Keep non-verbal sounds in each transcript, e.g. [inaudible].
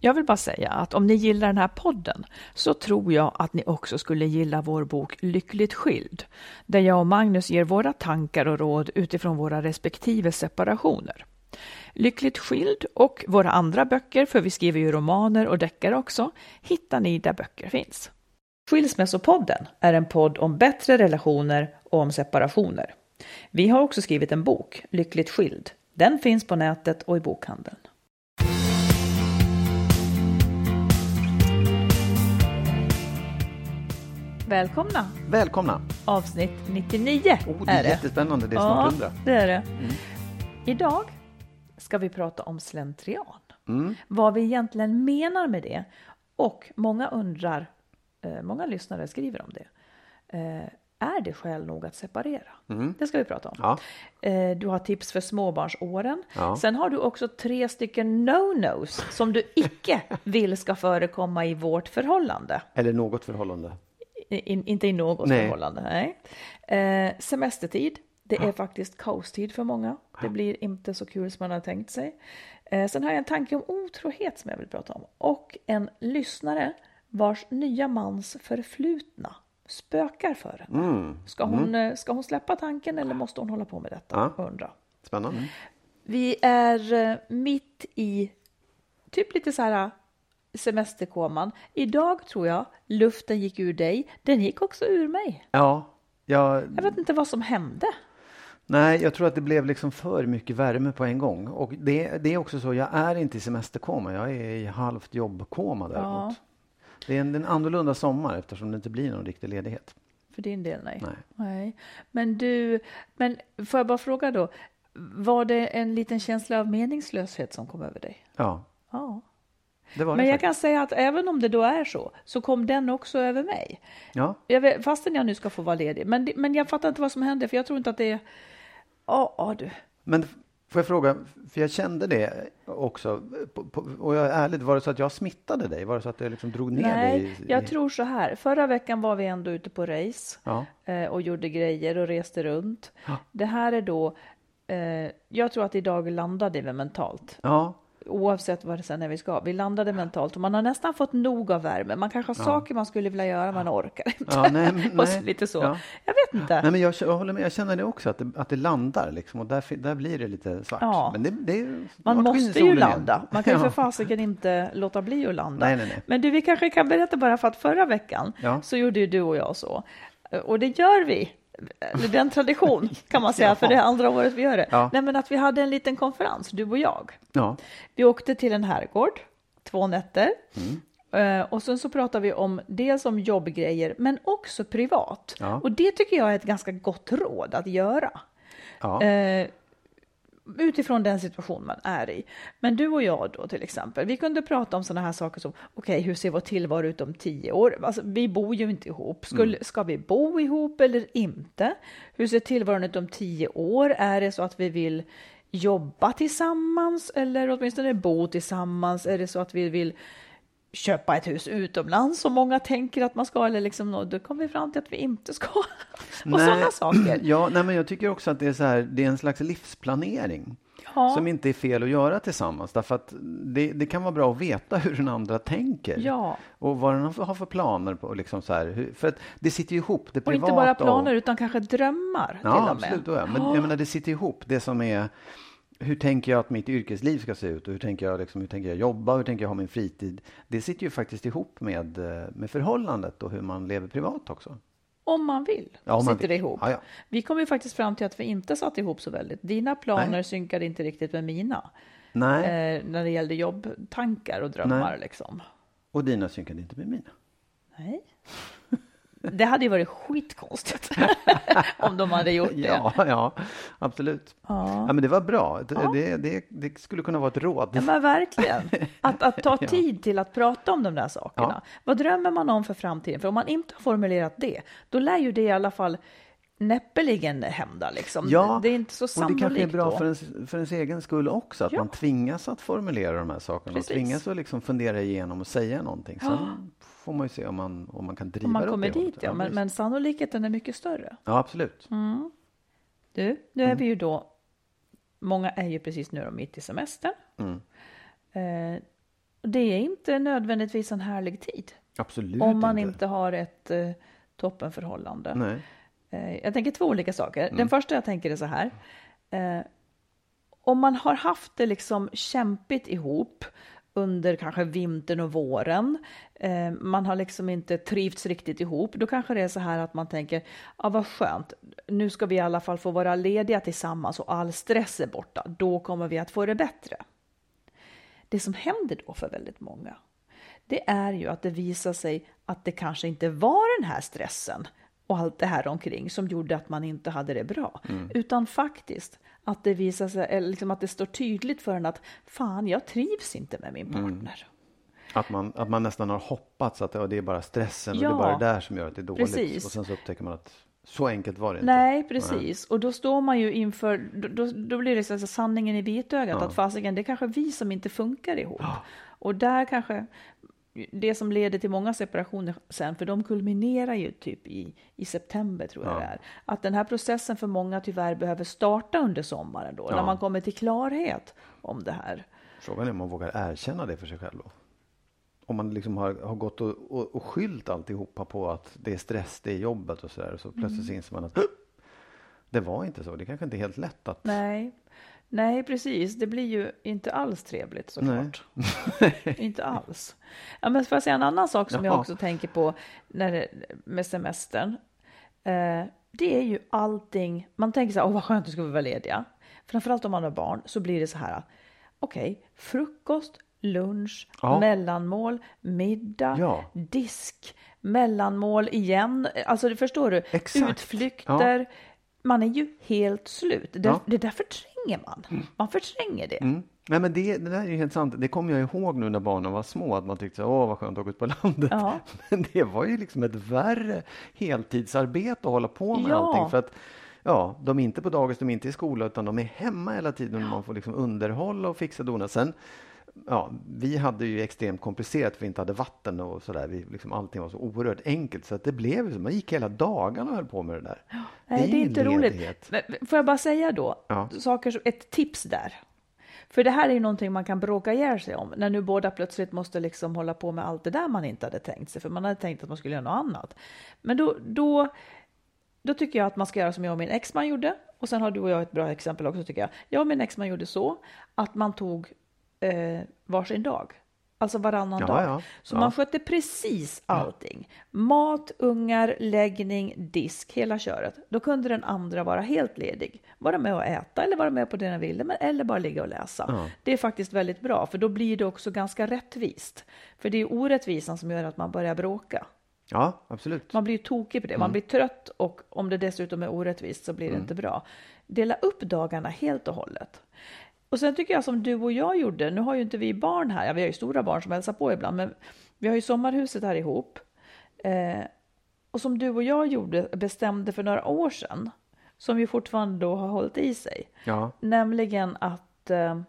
Jag vill bara säga att om ni gillar den här podden så tror jag att ni också skulle gilla vår bok Lyckligt skild, där jag och Magnus ger våra tankar och råd utifrån våra respektive separationer. Lyckligt skild och våra andra böcker, för vi skriver ju romaner och deckare också, hittar ni där böcker finns. Skilsmässopodden är en podd om bättre relationer och om separationer. Vi har också skrivit en bok, Lyckligt skild. Den finns på nätet och i bokhandeln. Välkomna! Välkomna! Avsnitt 99 oh, det är, är det. jättespännande, det är snart Ja, 100. det är det. Mm. Idag ska vi prata om slentrian. Mm. Vad vi egentligen menar med det. Och många undrar, eh, många lyssnare skriver om det. Eh, är det skäl nog att separera? Mm. Det ska vi prata om. Ja. Eh, du har tips för småbarnsåren. Ja. Sen har du också tre stycken no-nos som du icke [laughs] vill ska förekomma i vårt förhållande. Eller något förhållande. In, inte i något Nej. förhållande. Nej. Eh, semestertid. Det är faktiskt kaostid för många. Det blir inte så kul som man har tänkt sig. Eh, sen har jag en tanke om otrohet som jag vill prata om. Och en lyssnare vars nya mans förflutna spökar för henne. Mm. Ska, hon, eh, ska hon släppa tanken eller måste hon hålla på med detta? Ja. Undra. Spännande. Vi är eh, mitt i typ lite så här semesterkoman. Idag tror jag luften gick ur dig. Den gick också ur mig. Ja, jag, Jag vet inte vad som hände. nej, jag tror att det blev liksom för mycket värme på en gång. Och det, det är också så, jag är inte i semesterkoma, jag är i halvt jobbkoma däremot. Det är en, en annorlunda sommar eftersom det inte blir någon riktig ledighet. För din del, nej. Nej. nej. Men du, men får jag bara fråga då. Var det en liten känsla av meningslöshet som kom över dig? Ja, Ja. Men jag kan säga att även om det då är så, så kom den också över mig. Ja, Jag vet, fastän jag nu ska få vara ledig. Men, men jag fattar inte vad som hände, för jag tror inte att det är... Ja, ja du. men får jag fråga, för jag kände det också, och jag är ärlig, var det så att jag smittade dig? Var det så att jag liksom drog ner dig? Nej, jag tror så här. Förra veckan var vi ändå ute på race Ja, eh, och gjorde grejer och reste runt. Ja. Det här är då... Eh, jag tror att idag landade vi mentalt. ja, Oavsett vad det sen är vi ska. Vi landade mentalt och man har nästan fått nog av värme. Man kanske har saker man skulle vilja göra, man orkar inte. Ja, nej, [laughs] men- och nej. lite så. Ja. Jag vet inte. Nej, men jag, jag håller med. Jag känner det också, att det, att det landar liksom, och där, där blir det lite svart. Ja. Men det, det, Man måste ju solen igen. landa. Man kan ju [laughs] Ja. för fasiken inte låta bli att landa. Nej, nej, nej. Men du, vi kanske kan berätta bara för att förra veckan Ja. så gjorde ju du och jag så. Och det gör vi. Eller Den tradition kan man säga, Ja. för det är andra året vi gör det. Ja. Nej, men att vi hade en liten konferens, du och jag. Ja. Vi åkte till en herrgård, två nätter. Mm. Eh, Och sen så pratar vi om dels om jobbgrejer, men också privat. Ja. Och det tycker jag är ett ganska gott råd att göra. Ja. Utifrån den situation man är i. Men du och jag då till exempel, vi kunde prata om sådana här saker som, okej, hur ser vår tillvaro ut om tio år? Alltså, vi bor ju inte ihop. Skulle, Ska vi bo ihop eller inte? Hur ser tillvaron ut om tio år? Är det så att vi vill jobba tillsammans eller åtminstone bo tillsammans? Är det så att vi vill köpa ett hus utomlands som många tänker att man ska eller liksom, då kom vi fram till att vi inte ska. [laughs] och sådana saker. Ja, nej, men jag tycker också att det är, så här, det är en slags livsplanering. Ja. Som inte är fel att göra tillsammans. Därför att det, det kan vara bra att veta hur den andra tänker. Ja. Och vad den har för planer. På, liksom så här, för att det sitter ju ihop. Det Och inte bara planer utan kanske drömmar till Ja, och med. absolut. Ja. Men jag menar, det sitter ihop. Det som är hur tänker jag att mitt yrkesliv ska se ut och hur tänker jag, liksom, hur tänker jag jobba, hur tänker jag ha min fritid? Det sitter ju faktiskt ihop med, eh, med förhållandet och hur man lever privat också. Om man vill Ja, om man sitter det ihop. Ja, ja. Vi kom ju faktiskt fram till att vi inte satt ihop så väldigt. Dina planer Nej. synkade inte riktigt med mina. Nej. Eh, när det gällde jobbtankar och drömmar. Nej. Liksom. Och dina synkade inte med mina. Nej. Det hade ju varit skitkonstigt [laughs] om de hade gjort det. Ja, ja absolut. Ja. ja men det var bra. Ja. Det, det, det, skulle kunna vara ett råd. Ja, men verkligen. Att, att ta [laughs] tid till att prata om de där sakerna. Vad drömmer man om för framtiden? För om man inte har formulerat det, då lär ju det i alla fall näppeligen hända. Liksom. Ja, det är inte så sannolikt. Och det kanske är bra för ens, för ens egen skull också, att ja. man tvingas att formulera de här sakerna. Precis. Och tvingas att liksom fundera igenom och säga någonting. Sen. får man ju se om man, om man kan driva om man det kommer dit, ja. Men, men sannolikheten är mycket större. Ja, absolut. Mm. Du, nu är mm. vi ju då, många är ju precis nu mitt i semestern. Mm. Eh, det är inte nödvändigtvis en härlig tid. Absolut Om man inte, inte har ett eh, toppenförhållande. Nej. Eh, jag tänker två olika saker. Mm. Den första jag tänker är så här. Eh, om man har haft det liksom kämpigt ihop under kanske vintern och våren. Eh, man har liksom inte trivts riktigt ihop. Då kanske det är så här att man tänker, ja vad skönt, nu ska vi i alla fall få vara lediga tillsammans och all stress är borta. Då kommer vi att få det bättre. Det som händer då för väldigt många, det är ju att det visar sig att det kanske inte var den här stressen och allt det här omkring som gjorde att man inte hade det bra. Mm. Utan faktiskt att det visar sig, liksom att det står tydligt för en att fan, jag trivs inte med min mm. partner. Mm. Att man, att man nästan har hoppats att det är bara stressen ja, och det är bara det där som gör att det är dåligt. Precis. Och sen så upptäcker man att så enkelt var det inte. Nej, precis. Nej. Och då står man ju inför, då, då blir det så alltså sanningen i vitögat, ja. att fasiken, det är kanske vi som inte funkar ihop. Ja. Och där kanske det som leder till många separationer sen, för de kulminerar ju typ i, i september tror jag ja. det är. Att den här processen för många tyvärr behöver starta under sommaren då, ja. när man kommer till klarhet om det här. Frågan är om man vågar erkänna det för sig själv då? Om man liksom har, har gått och, och, och skyllt alltihopa på att det är stress, det är jobbet och sådär, så plötsligt mm. inser man att det var inte så. Det kanske inte är helt lätt att Nej. Nej, precis. Det blir ju inte alls trevligt såklart. [laughs] inte alls. Ja, men får jag säga en annan sak som Jaha. jag också tänker på när det, med semestern. Eh, det är ju allting, man tänker så här, åh vad skönt ska vi vara lediga. Framförallt om man har barn så blir det så här, okej, okay, frukost, lunch, ja. mellanmål, middag, ja. disk, mellanmål igen. Alltså förstår du? Exakt. Utflykter. Ja. Man är ju helt slut. Det, det är därför förtränger man. Mm. Man förtränger det. Mm. Nej, men det, det där är ju helt sant. Det kommer jag ihåg nu när barnen var små, att man tyckte åh vad skönt att åka ut på landet. Ja. [laughs] Men det var ju liksom ett värre heltidsarbete att hålla på med ja. allting. För att ja, de är inte på dagis, de är inte i skolan, utan de är hemma hela tiden och man får liksom underhålla och fixa dona. Sen ja, vi hade ju extremt komplicerat för vi inte hade vatten och sådär. liksom, allting var så oerhört enkelt så att det blev så. Man gick hela dagarna och höll på med det där. Ja, det är, det är inte ledighet. roligt. Får jag bara säga då, ja. saker, ett tips där. För det här är ju någonting man kan bråka ihjäl sig om, när nu båda plötsligt måste liksom hålla på med allt det där man inte hade tänkt sig, för man hade tänkt att man skulle göra något annat. Men då, då, då tycker jag att man ska göra som jag och min exman gjorde, och sen har du och jag ett bra exempel också tycker jag. Jag och min exman gjorde så att man tog eh, varsin dag. Alltså varannan ja, dag. Ja, så ja. man skötte precis allting. Mat, ungar, läggning, disk, hela köret. Då kunde den andra vara helt ledig. Vara med och äta eller vara med på det den ville, eller bara ligga och läsa. Det är faktiskt väldigt bra, för då blir det också ganska rättvist. För det är orättvisan som gör att man börjar bråka. Ja, absolut. Man blir tokig på det. Man mm. blir trött och om det dessutom är orättvist så blir det mm. inte bra. Dela upp dagarna helt och hållet. Och sen tycker jag som du och jag gjorde, nu har ju inte vi barn här, ja, vi har ju stora barn som hälsar på ibland, men vi har ju sommarhuset här ihop. Eh, och som du och jag gjorde, bestämde för några år sedan, som ju fortfarande då har hållit i sig, ja. nämligen att eh,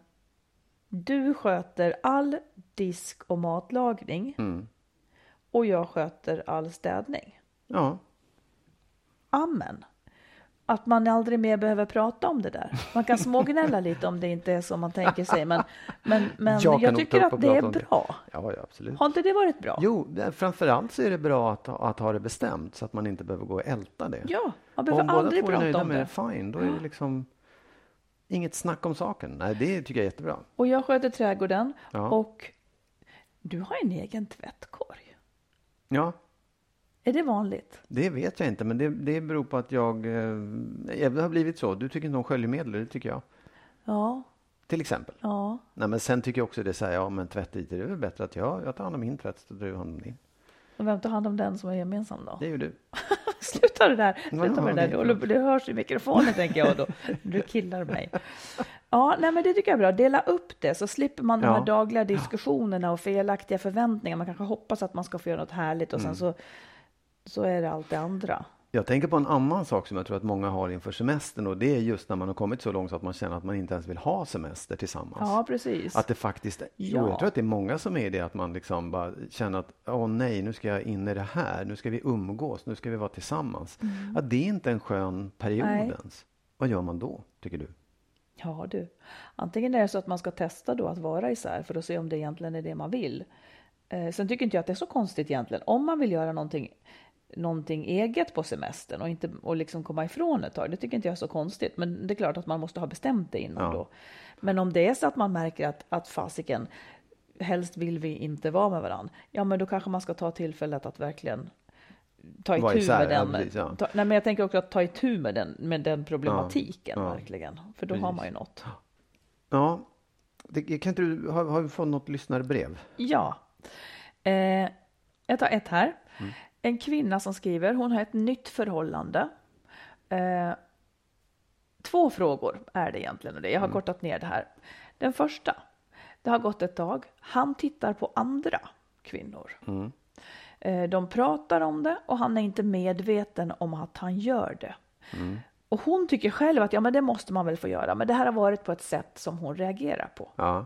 du sköter all disk och matlagning mm. och jag sköter all städning. Ja. Amen att man aldrig mer behöver prata om det där. Man kan smågnälla lite om det inte är som man tänker sig, men, men, men jag, jag tycker att det är bra. Ja, ja, absolut. Har inte det varit bra? Jo, framförallt så är det bra att, att ha det bestämt så att man inte behöver gå och älta det. Ja, man behöver om aldrig prata om det. Om båda två är nöjda med det, fine, då är det liksom inget snack om saken. Nej, det tycker jag är jättebra. Och jag sköter trädgården ja. och du har en egen tvättkorg. Ja, är det vanligt? Det vet jag inte, men det, det beror på att jag... Eh, det har blivit så. Du tycker inte om sköljmedel, det tycker jag. Ja. Till exempel. Ja. Nej, men sen tycker jag också det så här, ja men tvättytor, det är väl bättre att jag, jag tar hand om min tvätt så du hand om din. Och vem tar hand om den som är gemensam då? Det är ju du. [laughs] Sluta det där. Sluta med det där. okej, Det, hörs i mikrofonen tänker jag då. Du killar mig. Ja, nej, men det tycker jag är bra. Dela upp det så slipper man de Ja. här dagliga diskussionerna och felaktiga förväntningar. Man kanske hoppas att man ska få göra något härligt och sen Mm. så, så är det allt det andra. Jag tänker på en annan sak som jag tror att många har inför semestern och det är just när man har kommit så långt så att man känner att man inte ens vill ha semester tillsammans. Ja, precis. Att det faktiskt, jo, Ja. jag tror att det är många som är det att man liksom bara känner att åh nej, nu ska jag in i det här, nu ska vi umgås, nu ska vi vara tillsammans. Att det är inte en skön period Mm. Nej. ens. Vad gör man då, tycker du? Ja du, antingen är det så att man ska testa då att vara isär för att se om det egentligen är det man vill. Eh, sen tycker inte jag att det är så konstigt egentligen. Om man vill göra någonting, någonting eget på semestern och, inte, och liksom komma ifrån ett tag, det tycker inte jag är så konstigt. Men det är klart att man måste ha bestämt det innan Ja. då. Men om det är så att man märker att, att fasiken, helst vill vi inte vara med varandra, ja men då kanske man ska ta tillfället att verkligen ta Vara itu med ja, den. precis, ja. ta, nej, men jag tänker också att ta itu med den, med den problematiken verkligen. För då har Precis. man ju något. Ja, det, kan inte du, har, har vi fått något lyssnarbrev? Ja. Eh, jag tar ett här. Mm. En kvinna som skriver, hon har ett nytt förhållande. Eh, två frågor är det egentligen. Jag har kortat ner det här. Den första. Det har gått ett tag. Han tittar på andra kvinnor. Eh, de pratar om det och han är inte medveten om att han gör det. Och hon tycker själv att ja, men det måste man väl få göra. Men det här har varit på ett sätt som hon reagerar på. Ja.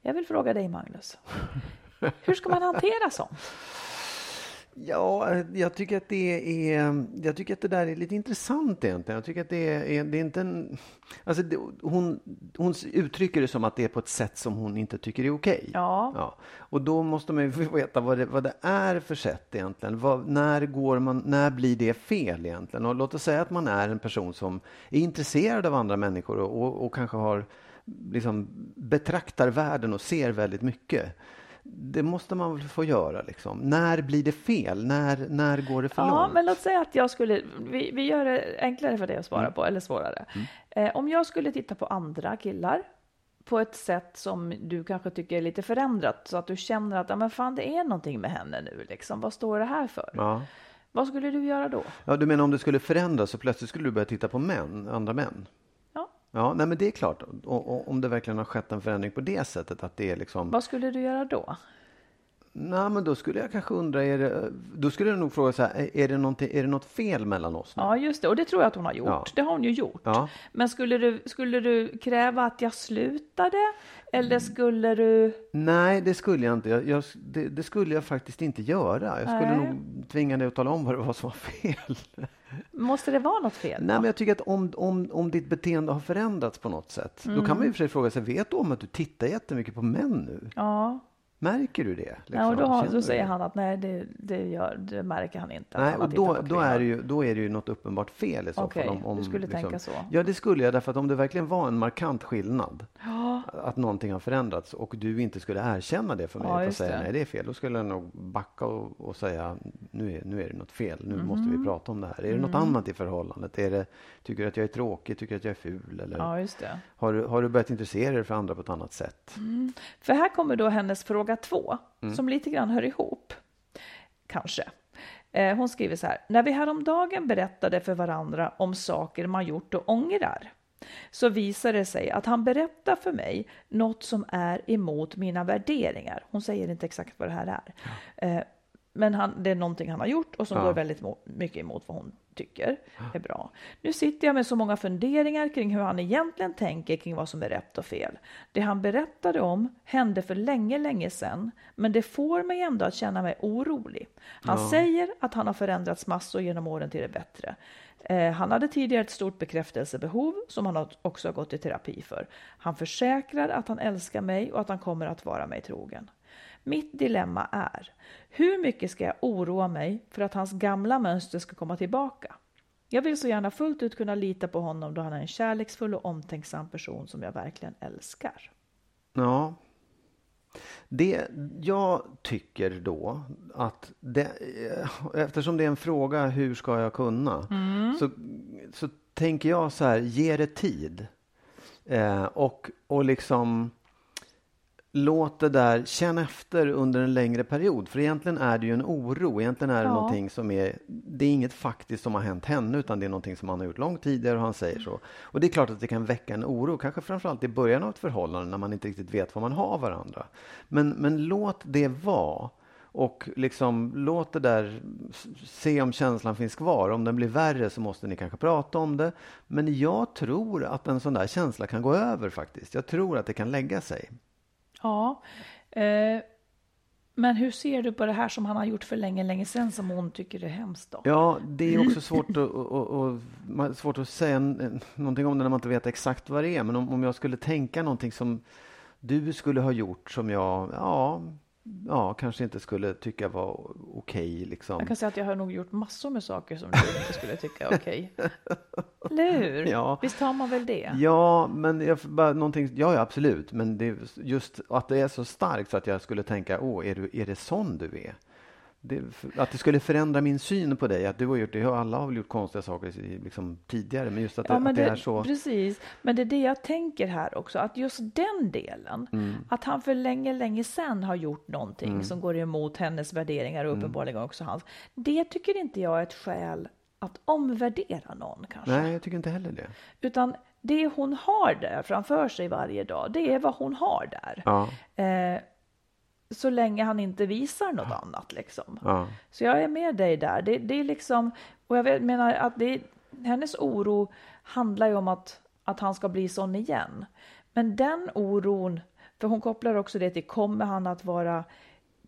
Jag vill fråga dig Magnus. Hur ska man hantera sånt? Ja, jag tycker att det är, jag tycker att det där är lite intressant egentligen. Jag tycker att det är, det är inte en, alltså det, hon, hon uttrycker det som att det är på ett sätt som hon inte tycker är okej. Ja. Ja. Och då måste man ju veta vad det, vad det är för sätt egentligen. Vad, när, går man, när blir det fel egentligen? Och låt oss säga att man är en person som är intresserad av andra människor och, och, och kanske har liksom betraktar världen och ser väldigt mycket. Det måste man väl få göra liksom. När blir det fel? När, när går det för Ja, långt? men låt säga att jag skulle, vi, vi gör det enklare för dig att svara Mm. på, eller svårare. Eh, om jag skulle titta på andra killar på ett sätt som du kanske tycker är lite förändrat, så att du känner att ja, men fan, det är någonting med henne nu, liksom. vad står det här för? Ja. Vad skulle du göra då? ja, du menar om det skulle förändras så plötsligt skulle du börja titta på män, andra män? Ja. Nej men det är klart. Och, och, om det verkligen har skett en förändring på det sättet att det är liksom Vad skulle du göra då? Nej, men då skulle jag kanske undra, är det, då skulle jag nog fråga så här, är det, är det något fel mellan oss? Nu? Ja, just det. Och det tror jag att hon har gjort. Ja. Det har hon ju gjort. Ja. Men skulle du, skulle du kräva att jag slutade? Eller skulle du... Nej, det skulle jag inte. Jag, jag, det, det skulle jag faktiskt inte göra. Jag skulle Nej. nog tvinga dig att tala om vad det var som var fel. Måste det vara något fel? Nej, då? men jag tycker att om, om, om ditt beteende har förändrats på något sätt, då kan man ju för sig fråga sig, vet du om att du tittar jättemycket på män nu? Ja, Märker du det? ja liksom? och då, har, du säger han att nej, det, det, gör, det märker han inte. Nej, han och då, då, är det ju, då är det ju något uppenbart fel i så Okej, fall. Om, du skulle tänka så. Ja, det skulle jag. Därför att om det verkligen var en markant skillnad, Ja, att någonting har förändrats och du inte skulle erkänna det för mig Ja, säga det. nej, det är fel. Då skulle jag nog backa och, och säga nu är, nu är det något fel. Nu måste Mhm. vi prata om det här. Är det något Mm. annat i förhållandet? Är det, tycker du att jag är tråkig? Tycker du att jag är ful? Eller ja, just det. har, du, har du börjat intressera dig för andra på ett annat sätt? För här kommer då hennes fråga två, Mm. som lite grann hör ihop. Kanske. Eh, Hon skriver så här. När vi häromdagen berättade för varandra om saker man gjort och ångrar så visar det sig att han berättar för mig något som är emot mina värderingar. Hon säger inte exakt vad det här är. Eh, Men han, det är någonting han har gjort och som Ja. går väldigt mycket emot vad hon tycker är bra. Nu sitter jag med så många funderingar kring hur han egentligen tänker kring vad som är rätt och fel. Det han berättade om hände för länge, länge sedan, men det får mig ändå att känna mig orolig. Han Ja. säger att han har förändrats massor genom åren till det bättre. Eh, han hade tidigare ett stort bekräftelsebehov som han också har gått i terapi för. Han försäkrar att han älskar mig och att han kommer att vara mig trogen. Mitt dilemma är, hur mycket ska jag oroa mig för att hans gamla mönster ska komma tillbaka? Jag vill så gärna fullt ut kunna lita på honom då han är en kärleksfull och omtänksam person som jag verkligen älskar. Ja. Det, jag tycker då att det, eftersom det är en fråga hur ska jag kunna Mm. så, så tänker jag så här, ge det tid. Eh, och, och liksom låt det där, känn efter under en längre period. För egentligen är det ju en oro. Egentligen är det ja. någonting som är, det är inget faktiskt som har hänt henne utan det är någonting som han har gjort långt tidigare och han säger så. Och det är klart att det kan väcka en oro, kanske framförallt i början av ett förhållande när man inte riktigt vet vad man har varandra. Men, men låt det vara. Och liksom låt det där, se om känslan finns kvar. Om den blir värre så måste ni kanske prata om det. Men jag tror att en sån där känsla kan gå över faktiskt. Jag tror att det kan lägga sig. Ja. Eh, men hur ser du på det här som han har gjort för länge, länge sedan som hon tycker är hemskt? Då? Ja, det är också svårt att, och, och, och, svårt att säga någonting om det när man inte vet exakt vad det är. Men om, om jag skulle tänka någonting som du skulle ha gjort som jag, ja, ja, kanske inte skulle tycka var okej. Okay, liksom. Jag kan säga att jag har nog gjort massor med saker som du inte skulle tycka är okej. Okay. [laughs] Eller hur? Ja. Visst har man väl det? Ja, men jag, bara, någonting, ja, ja, absolut. Men det, just att det är så starkt så att jag skulle tänka, åh, är, du, är det sån du är? Det, att det skulle förändra min syn på dig. Att du har gjort det. Alla har väl gjort konstiga saker liksom, tidigare. Men just att, ja, det, att det, det, är så. Precis. Men det är det jag tänker här också. Att just den delen. Mm. Att han för länge, länge sedan har gjort någonting mm. som går emot hennes värderingar och mm. uppenbarligen mm. också hans. Det tycker inte jag är ett skäl att omvärdera någon kanske. Nej, jag tycker inte heller det. Utan det hon har där framför sig varje dag, det är vad hon har där. Ja. Eh, så länge han inte visar något ja. annat. Liksom. Ja. Så jag är med dig där. Det, det är liksom, och jag menar att det, hennes oro handlar ju om att, att han ska bli sån igen. Men den oron, för hon kopplar också det till kommer han att vara,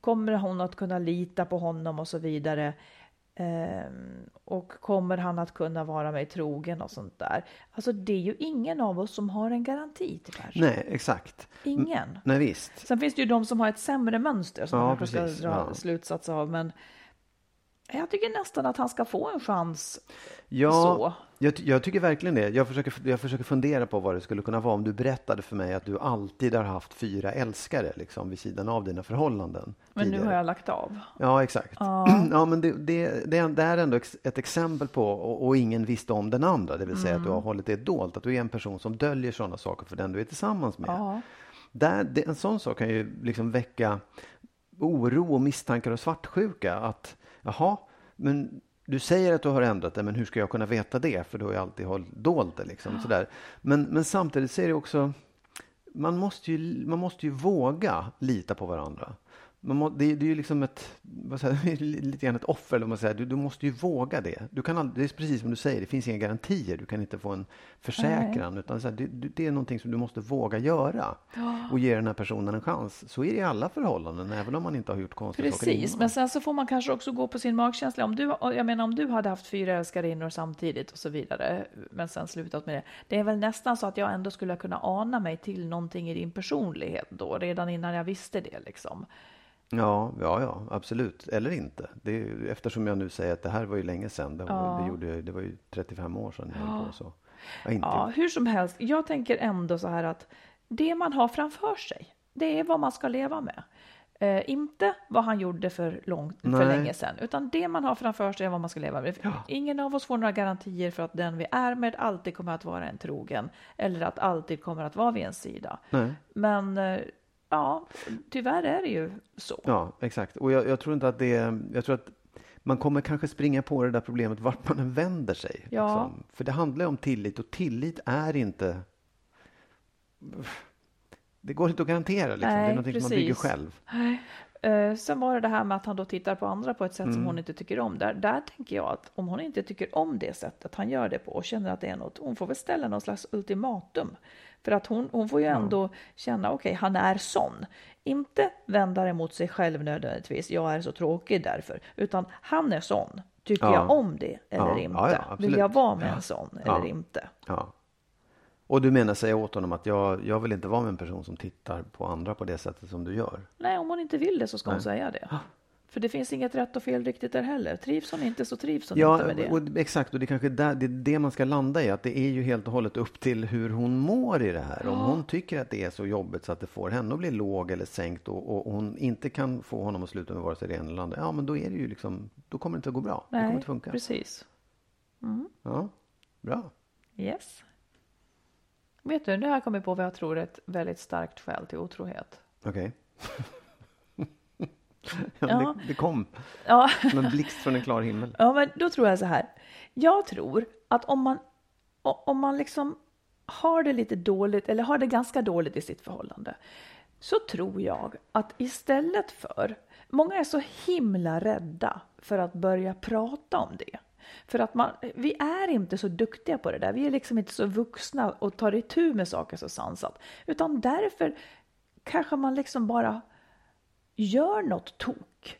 kommer hon att kunna lita på honom och så vidare. Um, och kommer han att kunna vara mig trogen och sånt där. Alltså det är ju ingen av oss som har en garanti tyvärr. Nej, exakt. Ingen. M nej, visst. Sen finns det ju de som har ett sämre mönster som ja, man ska dra ja. slutsats av. Men jag tycker nästan att han ska få en chans. Ja, så. Jag, jag, tycker verkligen det. Jag försöker, jag försöker fundera på vad det skulle kunna vara om du berättade för mig att du alltid har haft fyra älskare liksom, vid sidan av dina förhållanden. Men tidigare. nu har jag lagt av. Ja, exakt. Ja, [clears throat] ja men det, det, det, är ändå ett exempel på, och, och, ingen visste om den andra, det vill säga mm. att du har mm. hållit det dolt, att du är en person som döljer sådana saker för den du är tillsammans med. Ja. Där, det, en sån sak kan ju liksom väcka oro och misstankar och svartsjuka. Att jaha, men du säger att du har ändrat det, men hur ska jag kunna veta det? För du har ju alltid hållit dolt det. Liksom, ja. sådär. Men, men samtidigt så är det också, man måste, ju, man måste ju våga lita på varandra må, det, det, är ju liksom ett, säger, [laughs] lite grann ett offer. Eller man säger. Du, du måste ju våga det. Du kan aldrig, det är precis som du säger, det finns inga garantier. Du kan inte få en försäkran. Nej. Utan så här, det, det, är någonting som du måste våga göra. Oh. Och ge den här personen en chans. Så är det i alla förhållanden, även om man inte har gjort konstiga precis, saker Precis, men sen så får man kanske också gå på sin magkänsla. Om du, jag menar om du hade haft fyra älskarinnor samtidigt och så vidare. Men sen slutat med det. Det är väl nästan så att jag ändå skulle kunna ana mig till någonting i din personlighet då. Redan innan jag visste det liksom. Ja, ja, ja, absolut. Eller inte. Det eftersom jag nu säger att det här var ju länge sedan. Det, ja. det, gjorde, det var ju 35 år sedan jag ja. på. Så. Ja, inte. ja, hur som helst. Jag tänker ändå så här att det man har framför sig, det är vad man ska leva med. Eh, inte vad han gjorde för, långt, för länge sedan, utan det man har framför sig är vad man ska leva med. Ja. Ingen av oss får några garantier för att den vi är med alltid kommer att vara en trogen eller att alltid kommer att vara vid en sida. Nej. Men eh, Ja, tyvärr är det ju så. Ja, exakt. Och jag, jag tror inte att det jag tror att man kommer kanske springa på det där problemet vart man än vänder sig. Ja. Liksom. För det handlar ju om tillit och tillit är inte det går inte att garantera. Liksom. Nej, det är någonting precis. som man bygger själv. Nej. Uh, sen var det det här med att han då tittar på andra på ett sätt mm. som hon inte tycker om. Där, där tänker jag att om hon inte tycker om det sättet han gör det på och känner att det är något, hon får väl ställa någon slags ultimatum. För att hon, hon får ju ändå ja. känna, okej, okay, han är sån. Inte vända emot sig själv nödvändigtvis, jag är så tråkig därför, utan han är sån. Tycker ja. jag om det eller ja. inte? Vill jag vara med en sån eller inte? Och du menar säga åt honom att jag, jag vill inte vara med en person som tittar på andra på det sättet som du gör? Nej, om hon inte vill det så ska Nej. hon säga det. För det finns inget rätt och fel riktigt där heller. Trivs hon inte så trivs hon ja, inte med det. Och, exakt, och det är kanske där, det, är det man ska landa i. Att det är ju helt och hållet upp till hur hon mår i det här. Ja. Om hon tycker att det är så jobbigt så att det får henne att bli låg eller sänkt och, och hon inte kan få honom att sluta med vare sig det ena eller andra. Ja, men då är det ju liksom, då kommer det inte att gå bra. Nej, det kommer inte funka. precis. Mm. Ja, bra. Yes. Vet du, nu har jag kommit på vad jag tror är ett väldigt starkt skäl till otrohet. Okej. [laughs] ja, Det, det kom Ja. som en blixt från en klar himmel. Ja, men då tror jag så här. Jag tror att om man, om man liksom har det lite dåligt eller har det ganska dåligt i sitt förhållande så tror jag att istället för, många är så himla rädda för att börja prata om det. För att man, vi är inte så duktiga på det där. Vi är liksom inte så vuxna och tar itu med saker så sansat. Utan därför kanske man liksom bara gör något tok.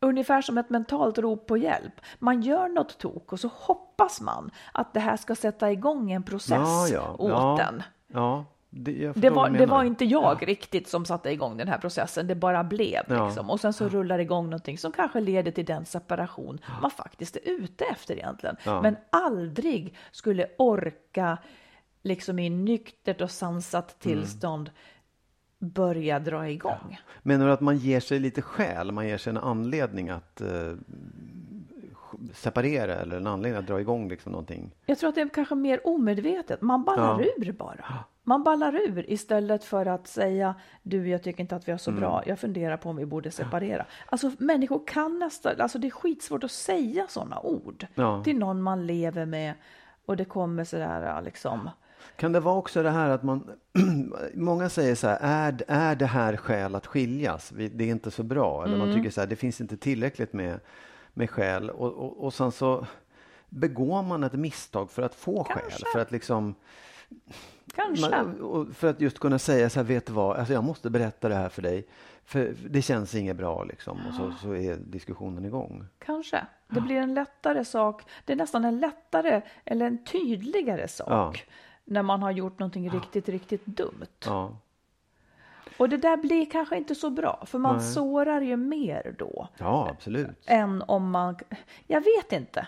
Ungefär som ett mentalt rop på hjälp. Man gör något tok och så hoppas man att det här ska sätta igång en process åt ja, den. Ja, det, jag förstår Det vad var, det var inte jag riktigt som satte igång den här processen, det bara blev. Ja. Liksom. Och sen så rullar det igång någonting som kanske leder till den separation man faktiskt är ute efter egentligen. Ja. Men aldrig skulle orka, liksom i nyktert och sansat Mm. Börja dra igång. Menar du att man ger sig lite skäl? Man ger sig en anledning att eh, separera eller en anledning att dra igång liksom någonting? Jag tror att det är kanske mer omedvetet. Man ballar ur bara. Man ballar ur istället för att säga du, jag tycker inte att vi har så Mm. bra. Jag funderar på om vi borde separera. Alltså människor kan nästan, alltså det är skitsvårt att säga sådana ord Ja. till någon man lever med och det kommer sådär liksom. Kan det vara också det här att man... [clears throat] många säger så här, är, är det här skäl att skiljas? Det är inte så bra. Eller Mm. man tycker så här, det finns inte tillräckligt med, med skäl. Och, och, och sen så begår man ett misstag för att få skäl. Kanske. För att liksom... Kanske. Man, för att just kunna säga så här, vet du vad, alltså jag måste berätta det här för dig. För det känns inget bra liksom. Och så, så är diskussionen igång. Kanske. Det blir en lättare sak. Det är nästan en lättare eller en tydligare sak. När man har gjort någonting riktigt, riktigt dumt. Ja, Och det där blir kanske inte så bra, för man Nej. sårar ju mer då. ja absolut. Än om man... Jag vet inte.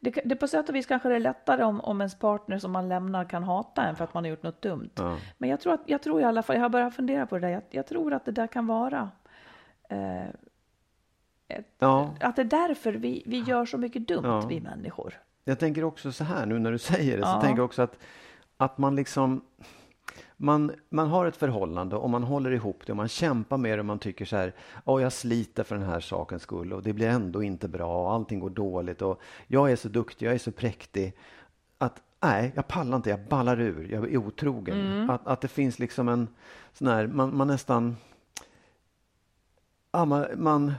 Det, det på sätt och vis kanske det är lättare om, om ens partner som man lämnar kan hata en för att man har gjort något dumt. Ja. Men jag tror, att, jag tror i alla fall, jag har börjat fundera på det där, jag, jag tror att det där kan vara eh, ett, Ja. att det är därför vi, vi gör så mycket dumt, Ja. vi människor. Jag tänker också så här nu när du säger det, så tänker jag också att, att man liksom man, man har ett förhållande och man håller ihop det och man kämpar med det och man tycker så här, åh jag sliter för den här sakens skull och det blir ändå inte bra och allting går dåligt och jag är så duktig, jag är så präktig att nej, jag pallar inte, jag ballar ur, jag är otrogen. Att, att det finns liksom en sån här, man, man nästan, ja, man, man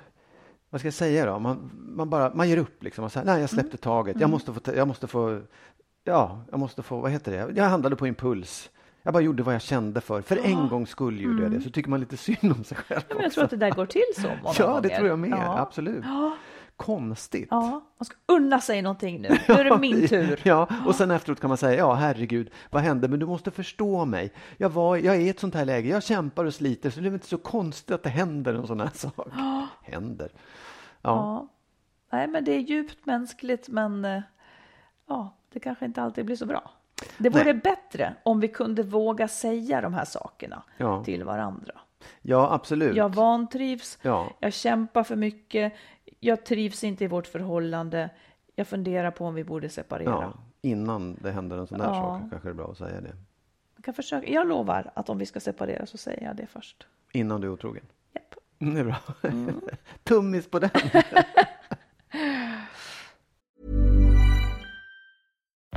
vad ska jag säga då? Man, man, bara, man ger upp liksom. Och säger, nej, jag släppte taget. Jag måste få, jag måste få, ja, jag måste få, vad heter det? Jag handlade på impuls. Jag bara gjorde vad jag kände för. För en gångs skull gjorde jag det. Så tycker man lite synd om sig själv Ja, men jag tror att det där går till så många [laughs] Ja, gånger. det tror jag med. Ja. Absolut. Konstigt. Ja, man ska unna sig någonting nu. [laughs] Nu är det min tur. Ja, och sen efteråt kan man säga, ja herregud, vad hände? Men du måste förstå mig. Jag, var, jag är i ett sånt här läge, jag kämpar och sliter, så det är väl inte så konstigt att det händer en sån här sak. Händer. Ja, Ja. Nej, men det är djupt mänskligt, men eh, ja, det kanske inte alltid blir så bra. Det vore Nej. bättre om vi kunde våga säga de här sakerna Ja. till varandra. ja absolut. Jag vantrivs, Ja. jag kämpar för mycket, jag trivs inte i vårt förhållande, jag funderar på om vi borde separera. Ja, innan det händer en sån där sak kanske det är bra att säga det. Jag, kan försöka. jag lovar att om vi ska separera så säger jag det först. Innan du är otrogen. Japp. Mm, det är bra. [laughs] Tummis på den. [laughs]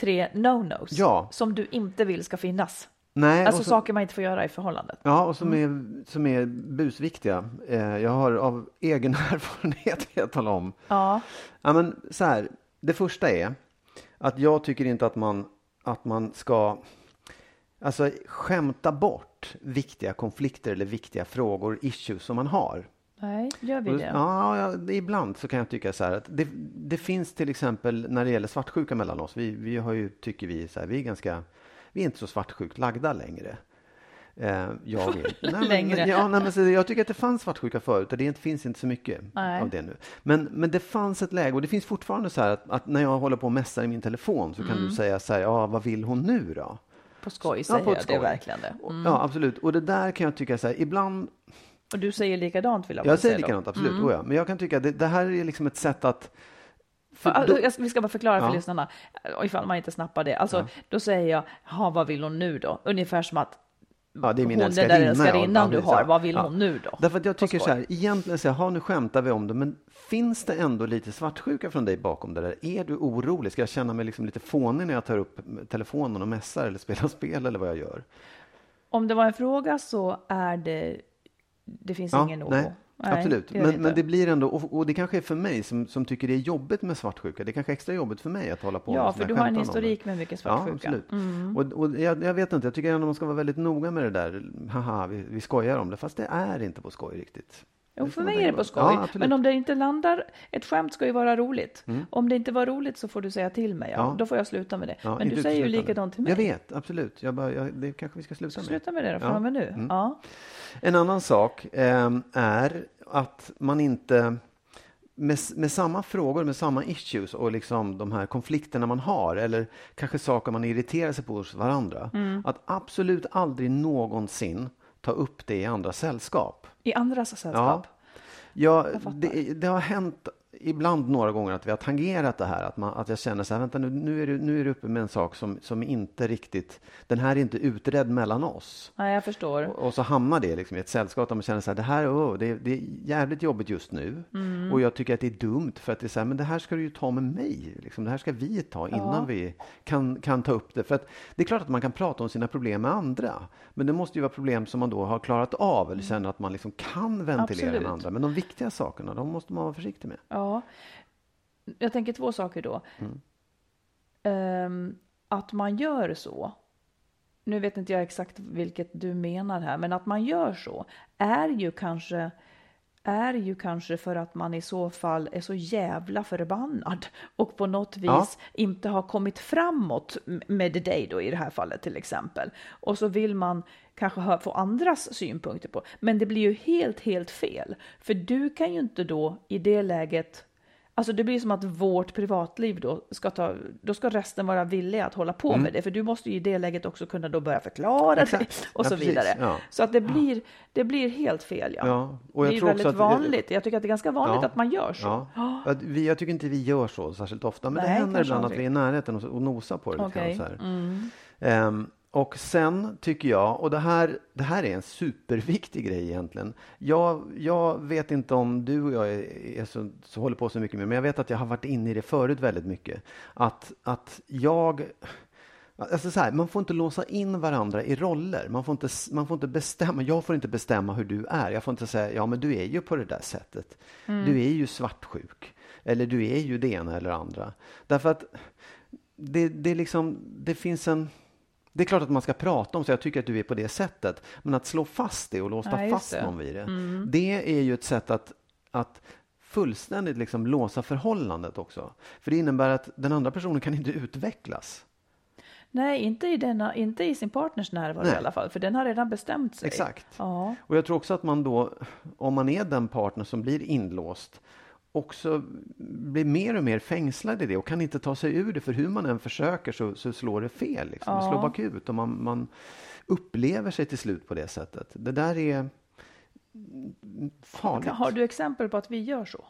tre no-nos Ja. som du inte vill ska finnas. Nej, Alltså så- saker man inte får göra i förhållandet. Ja, och som, är, som är busviktiga. Eh, jag har av egen [laughs] erfarenhet jag tala om. Ja, Ja, men så här, det första är att jag tycker inte att man, att man ska alltså, skämta bort viktiga konflikter eller viktiga frågor, issues som man har. Nej, gör vi det? Ja, ja, det- ibland så kan jag tycka så här att det, det finns till exempel när det gäller svartsjuka mellan oss. Vi, vi har ju, tycker vi, så här, vi är ganska, vi är inte så svartsjukt lagda längre. Eh, jag. [laughs] Nej, men, Längre. Ja, nej, men så jag tycker att det fanns svartsjuka förut och det finns inte så mycket Nej. av det nu. Men, men det fanns ett läge och det finns fortfarande så här att, att när jag håller på och mässar i min telefon så kan Mm. du säga så här, ja vad vill hon nu då? På skoj Ja, säger på ett jag, det skoj. är verkligen det. Mm. Ja, absolut. Och det där kan jag tycka så här, ibland Och du säger likadant vill jag bara jag säger säga då. likadant, absolut. Oh ja. Men jag kan tycka att det, det här är liksom ett sätt att... För, för då- alltså, jag ska- vi ska bara förklara för Ja. lyssnarna, eh, ifall man inte snappar det. Alltså, Då säger jag, ha vad vill hon nu då? Ungefär som att ja, det är min hon, den älskarinna. där ja. älskarinnan Ja, du har, ja. vad vill Ja. hon nu då? Därför att jag tycker så här, egentligen så här, ha nu skämtar vi om det, men finns det ändå lite svartsjuka från dig bakom det där? Är du orolig? Ska jag känna mig liksom lite fånig när jag tar upp telefonen och mässar eller spelar spel eller vad jag gör? Om det var en fråga så är det, det finns ingen oro. nej, absolut. det men, men det blir ändå, och, och det kanske är för mig som, som tycker det är jobbigt med svartsjuka. Det är kanske är extra jobbigt för mig att hålla på Ja, med för såna du har en historik med mycket Ja, svartsjuka. Mm. absolut. Och, och jag, jag vet inte, jag tycker ändå man ska vara väldigt noga med det där. Haha, vi, vi skojar om det, fast det är inte på skoj riktigt. Jo, för mig är det på skoj. Ja, men om det inte landar, ett skämt ska ju vara roligt. Om det inte var roligt så får du säga till mig. Ja. Mm. Ja. Då får jag sluta med det. Ja, men du säger ju likadant till mig. Jag vet, absolut. Jag bara, jag, det kanske vi ska sluta med. Sluta med det då, från och med nu. Mm. Ja. En annan sak ehm, är att man inte med, med samma frågor, med samma issues och liksom de här konflikterna man har eller kanske saker man irriterar sig på hos varandra. Mm. Att absolut aldrig någonsin ta upp det i andra sällskap. I andras sällskap. Ja, fattar. det, det har hänt ibland några gånger att vi har tangerat det här. Att, man, att jag känner så här, vänta nu, nu är, du, nu är du uppe med en sak som, som inte riktigt, den här är inte utredd mellan oss. Nej, jag förstår. Och, och så hamnar det liksom i ett sällskap där man känner så här, det här oh, det, det är jävligt jobbigt just nu. Mm. Och jag tycker att det är dumt för att det är så här, men det här ska du ju ta med mig. Liksom, det här ska vi ta innan Ja. vi kan, kan ta upp det. För att det är klart att man kan prata om sina problem med andra. Men det måste ju vara problem som man då har klarat av eller känner att man liksom kan ventilera Absolut. med andra. Men de viktiga sakerna, de måste man vara försiktig med. Ja. Jag tänker två saker då. Mm. Ehm, att man gör så. Nu vet inte jag exakt vilket du menar här, men att man gör så är ju kanske är ju kanske för att man i så fall är så jävla förbannad och på något vis Ja. inte har kommit framåt med dig då i det här fallet till exempel. Och så vill man kanske få andras synpunkter på. Men det blir ju helt, helt fel. För du kan ju inte då i det läget Alltså det blir som att vårt privatliv då ska ta, då ska resten vara villiga att hålla på med det, för du måste ju i det läget också kunna då börja förklara Mm. Exakt. och Ja, så vidare. Ja. Så att det blir, det blir helt fel. Ja. Ja, och jag det är väldigt att- vanligt. Jag tycker att det är ganska vanligt att man gör så. Ja. Vi, jag tycker inte vi gör så särskilt ofta, men Nej, det händer ibland att vi är i närheten och, och nosar på det. lite Okej. grann så här. Mm. Ehm, och sen tycker jag, och det här, det här är en superviktig grej egentligen. Jag, jag vet inte om du och jag är, är så, så håller på så mycket med, men jag vet att jag har varit inne i det förut väldigt mycket. Att, att jag Alltså så här, man får inte låsa in varandra i roller. Man får, inte, man får inte bestämma. Jag får inte bestämma hur du är. Jag får inte säga, ja men du är ju på det där sättet. Du är ju svartsjuk. Eller du är ju det ena eller andra. Därför att det, det, liksom, det finns en... Det är klart att man ska prata om så jag tycker att du är på det sättet. Men att slå fast det och låsa Ja, fast det. Mm. någon vid det. Det är ju ett sätt att, att fullständigt liksom låsa förhållandet också. För det innebär att den andra personen kan inte utvecklas. Nej, inte i, denna, inte i sin partners närvaro Nej. i alla fall, för den har redan bestämt sig. Exakt. Ja. Och jag tror också att man då, om man är den partner som blir inlåst, också blir mer och mer fängslad i det och kan inte ta sig ur det. För hur man än försöker så, så slår det fel. Liksom. Det Ja. slår bakut och man, man upplever sig till slut på det sättet. Det där är farligt. Har du exempel på att vi gör så?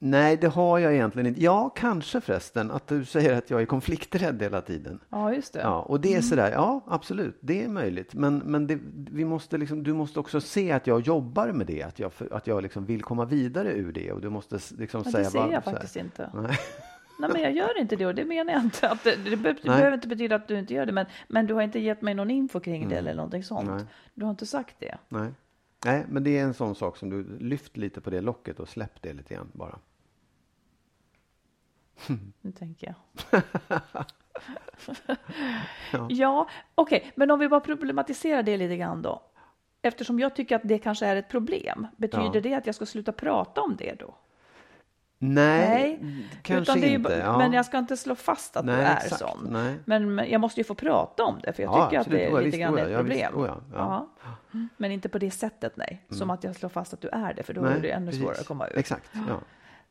Nej, det har jag egentligen inte. Ja, kanske förresten, att du säger att jag är konflikträdd hela tiden. Ja, just det. Ja, och det är Mm. sådär, ja absolut, det är möjligt. Men, men det, vi måste liksom, du måste också se att jag jobbar med det, att jag, att jag liksom vill komma vidare ur det. Och du måste liksom Men säga det ser jag här. faktiskt inte. Nej. [laughs] Nej, men jag gör inte det och det menar jag inte. Att det, det, be- det behöver inte betyda att du inte gör det, men, men du har inte gett mig någon info kring det eller någonting sånt. Mm. Nej. Du har inte sagt det. Nej. Nej, men det är en sån sak som du lyft lite på det locket och släpp det lite grann bara. [laughs] Nu tänker jag. [laughs] ja, okej, men om vi bara problematiserar det lite grann då. Eftersom jag tycker att det kanske är ett problem, betyder Ja. det att jag ska sluta prata om det då? Nej, kanske det är ju inte. ja. Men jag ska inte slå fast att du Nej, är exakt. sån. Nej. Men, jag måste ju få prata om det, för jag Ja, tycker att absolut. det är ja, lite visst, grann oh ja, ett ja, visst. problem. Oh ja, ja. Ja. Men inte på det sättet, nej. Som att jag slår fast att du är det, för då Nej, är det ännu precis. svårare att komma ut. Exakt. Ja,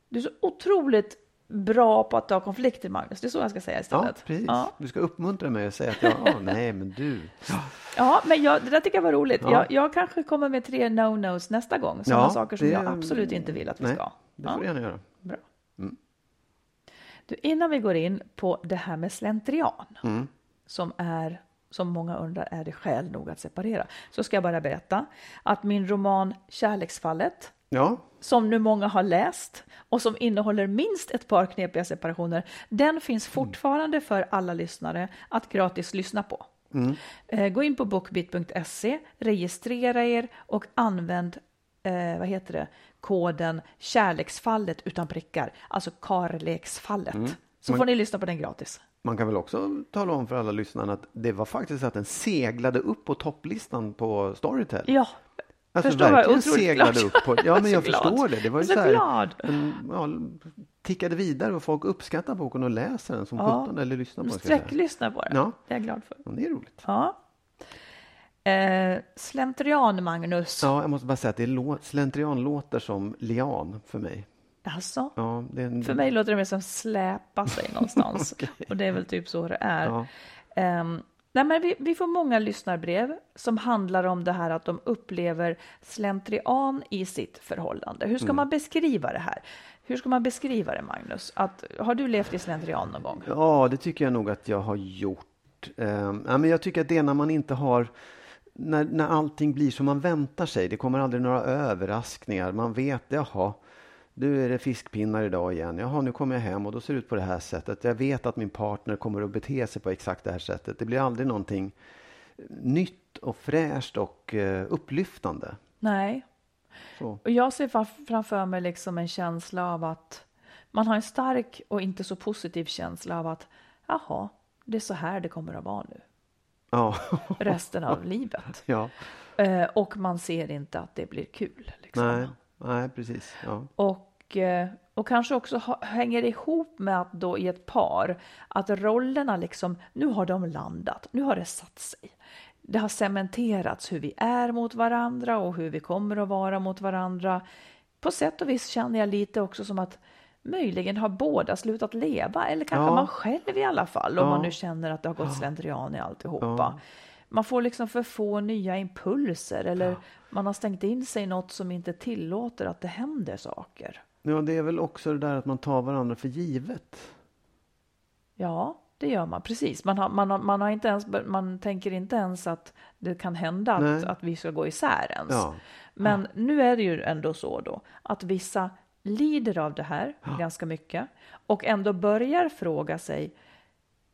Du är så otroligt bra på att ta konflikter, Magnus. Det är så jag ska säga ja istället. precis. Ja. Du ska uppmuntra mig och säga att jag, ja, [laughs] nej men du. Ja, men jag, det där tycker jag var roligt. Ja. Jag, jag kanske kommer med tre no-nos nästa gång. Sådana Ja, saker som det- jag absolut inte vill att vi Nej, ska. det får Ja, du gärna göra. bra. Du, innan vi går in på det här med slentrian, Mm. som är som många undrar, är det skäl nog att separera? Så ska jag bara berätta att min roman Kärleksfallet, Ja, som nu många har läst och som innehåller minst ett par knepiga separationer, den Mm. finns fortfarande för alla lyssnare att gratis lyssna på. Mm. Eh, Gå in på bookbit.se, registrera er och använd eh, vad heter det, koden kärleksfallet utan prickar, alltså karleksfallet. Så Mm. Man- får ni lyssna på den gratis. man kan väl också tala om för alla lyssnarna att det var faktiskt att den seglade upp på topplistan på Storytel. Ja, Alltså förstår jag. verkligen seglade glad. upp på, ja men Så jag glad. förstår det. Det var ju Så så här, glad. en, ja, tickade vidare och folk uppskattar boken och läser den som Ja. sjutton eller lyssnar på den. ska jag säga. sträcklyssna på det. Ja. Det är jag glad för. Ja, det är roligt. Ja. Eh, slentrian, Magnus. Ja, jag måste bara säga att det lå- slentrian låter som lian för mig. Alltså, Ja, en, för mig låter det mer som släpa sig någonstans. [laughs] Och det är väl typ så det är. Ja. Ehm, nej, men vi, vi får många lyssnarbrev som handlar om det här att de upplever slentrian i sitt förhållande. Hur ska Mm. man beskriva det här? Hur ska man beskriva det, Magnus? Att, har du levt i slentrian någon gång? Ja, det tycker jag nog att jag har gjort. Um, ja, men jag tycker att det är när man inte har när, när allting blir som man väntar sig. Det kommer aldrig några överraskningar. Man vet, jaha, nu är det fiskpinnar idag igen. Jaha, nu kommer jag hem och då ser det ut på det här sättet. Jag vet att min partner kommer att bete sig på exakt det här sättet. Det blir aldrig någonting nytt och fräscht och eh, upplyftande. Nej. Så. Och jag ser framför mig liksom en känsla av att man har en stark och inte så positiv känsla av att jaha, det är så här det kommer att vara nu Ja, resten av [laughs] livet. ja. Eh, och man ser inte att det blir kul. Liksom. Nej, nej, precis. Ja. Och, eh, och kanske också hänger ihop med att då i ett par att rollerna liksom, nu har de landat, nu har det satt sig. Det har cementerats hur vi är mot varandra och hur vi kommer att vara mot varandra. På sätt och vis känner jag lite också som att möjligen har båda slutat leva, eller kanske Ja. man själv i alla fall, om Ja. man nu känner att det har gått slentrian i alltihopa. Man får liksom för få nya impulser eller man har stängt in sig i något som inte tillåter att det händer saker. Ja, det är väl också det där att man tar varandra för givet. Ja, det gör man precis. Man, har, man, har, man, har inte ens, man tänker inte ens att det kan hända att, att vi ska gå isär ens. Ja. Men nu är det ju ändå så då att vissa lider av det här ganska mycket och ändå börjar fråga sig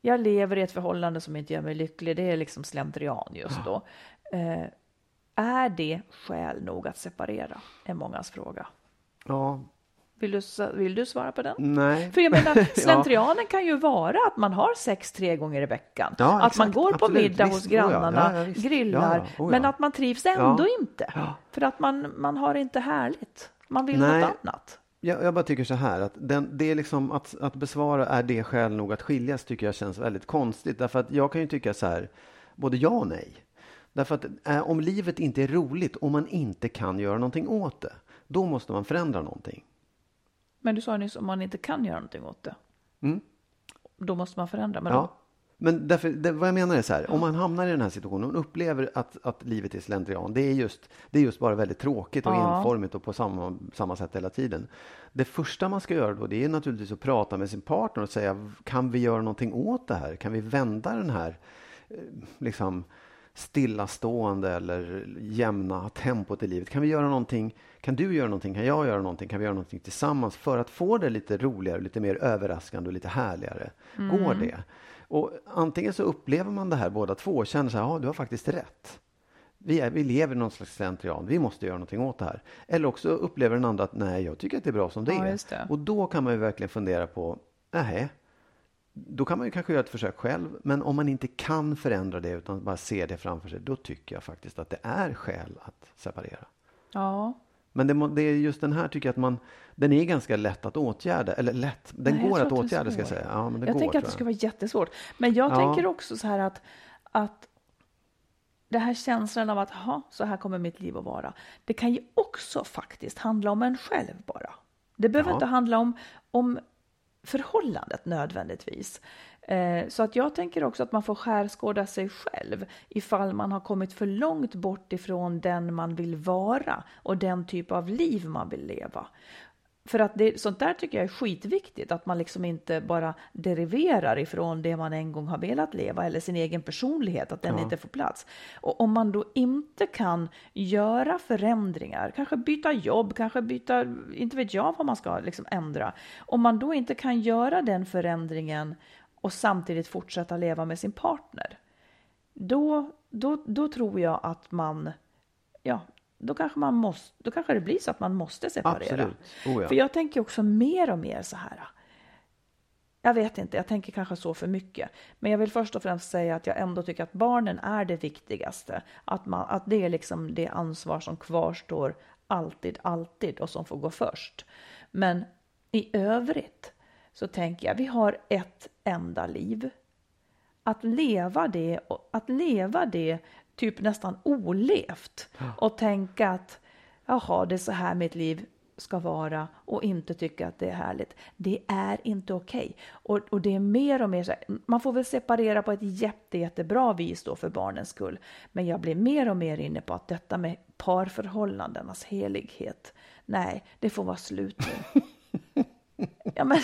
jag lever i ett förhållande som inte gör mig lycklig, det är liksom slentrian just då. Eh, är det skäl nog att separera? Är mångas fråga. Ja, Vill du, vill du svara på den? nej. För jag menar, [laughs] slentrianen kan ju vara att man har sex tre gånger i veckan. Ja, att man exakt. går på Absolut. middag Visst. hos Oh ja. grannarna, Ja, ja, grillar, Ja, ja. Oh ja. men att man trivs ändå Ja. inte. Ja. För att man, man har inte härligt. Man vill Nej. något annat. Jag, jag bara tycker så här att den, det är liksom att, att besvara är det skäl nog att skiljas tycker jag känns väldigt konstigt. Därför att jag kan ju tycka så här, både ja och nej. Därför att eh, om livet inte är roligt och man inte kan göra någonting åt det, då måste man förändra någonting. Men du sa nyss om man inte kan göra någonting åt det. Mm. Då måste man förändra. Men Ja. då, Men därför, det, vad jag menar är så här, om man hamnar i den här situationen och upplever att, att livet är slentrian, det är, just, det är just bara väldigt tråkigt och Ja. enformigt och på samma, samma sätt hela tiden. Det första man ska göra då, det är naturligtvis att prata med sin partner och säga, kan vi göra någonting åt det här? Kan vi vända den här eh, liksom, stillastående eller jämna tempot i livet? Kan vi göra någonting? Kan du göra någonting? Kan jag göra någonting? Kan vi göra någonting tillsammans för att få det lite roligare, lite mer överraskande och lite härligare? Går det? Och antingen så upplever man det här båda två och känner så här, ja du har faktiskt rätt. Vi, är, vi lever i någon slags slentrian, vi måste göra någonting åt det här. Eller också upplever den andra att nej, jag tycker att det är bra som det Ja, är. det. Och då kan man ju verkligen fundera på, nej, då kan man ju kanske göra ett försök själv. Men om man inte kan förändra det utan bara ser det framför sig, då tycker jag faktiskt att det är skäl att separera. Ja. Men det, det är just den här tycker jag att man, den är ganska lätt att åtgärda, eller lätt, den Nej, går att åtgärda ska jag säga. Ja, men det jag går, tänker att det skulle vara jättesvårt. Men jag Ja. tänker också så här att, att det här känslan av att ha så här kommer mitt liv att vara. Det kan ju också faktiskt handla om en själv bara. Det behöver Ja. inte handla om, om förhållandet nödvändigtvis. Eh, så att jag tänker också att man får skärskåda sig själv ifall man har kommit för långt bort ifrån den man vill vara och den typ av liv man vill leva. För att det, sånt där tycker jag är skitviktigt, att man liksom inte bara deriverar ifrån det man en gång har velat leva eller sin egen personlighet, att den inte får plats. Och om man då inte kan göra förändringar, kanske byta jobb, kanske byta, inte vet jag vad man ska liksom ändra. Om man då inte kan göra den förändringen och samtidigt fortsätta leva med sin partner, då, då, då tror jag att man, ja, då kanske, man måste, då kanske det blir så att man måste separera. Absolut. Oh, ja. För jag tänker också mer och mer så här. Jag vet inte, jag tänker kanske så för mycket. Men jag vill först och främst säga att jag ändå tycker att barnen är det viktigaste. Att, man, att det är liksom det ansvar som kvarstår alltid, alltid och som får gå först. Men i övrigt så tänker jag, vi har ett enda liv. Att leva det, att leva det typ nästan olevt och tänka att jaha, det är så här mitt liv ska vara och inte tycka att det är härligt. Det är inte okej. Och, och det är mer och mer så här, man får väl separera på ett jätte, jättebra vis då för barnens skull. Men jag blir mer och mer inne på att detta med parförhållandenas helighet, nej, det får vara slut nu. [laughs] ja, men,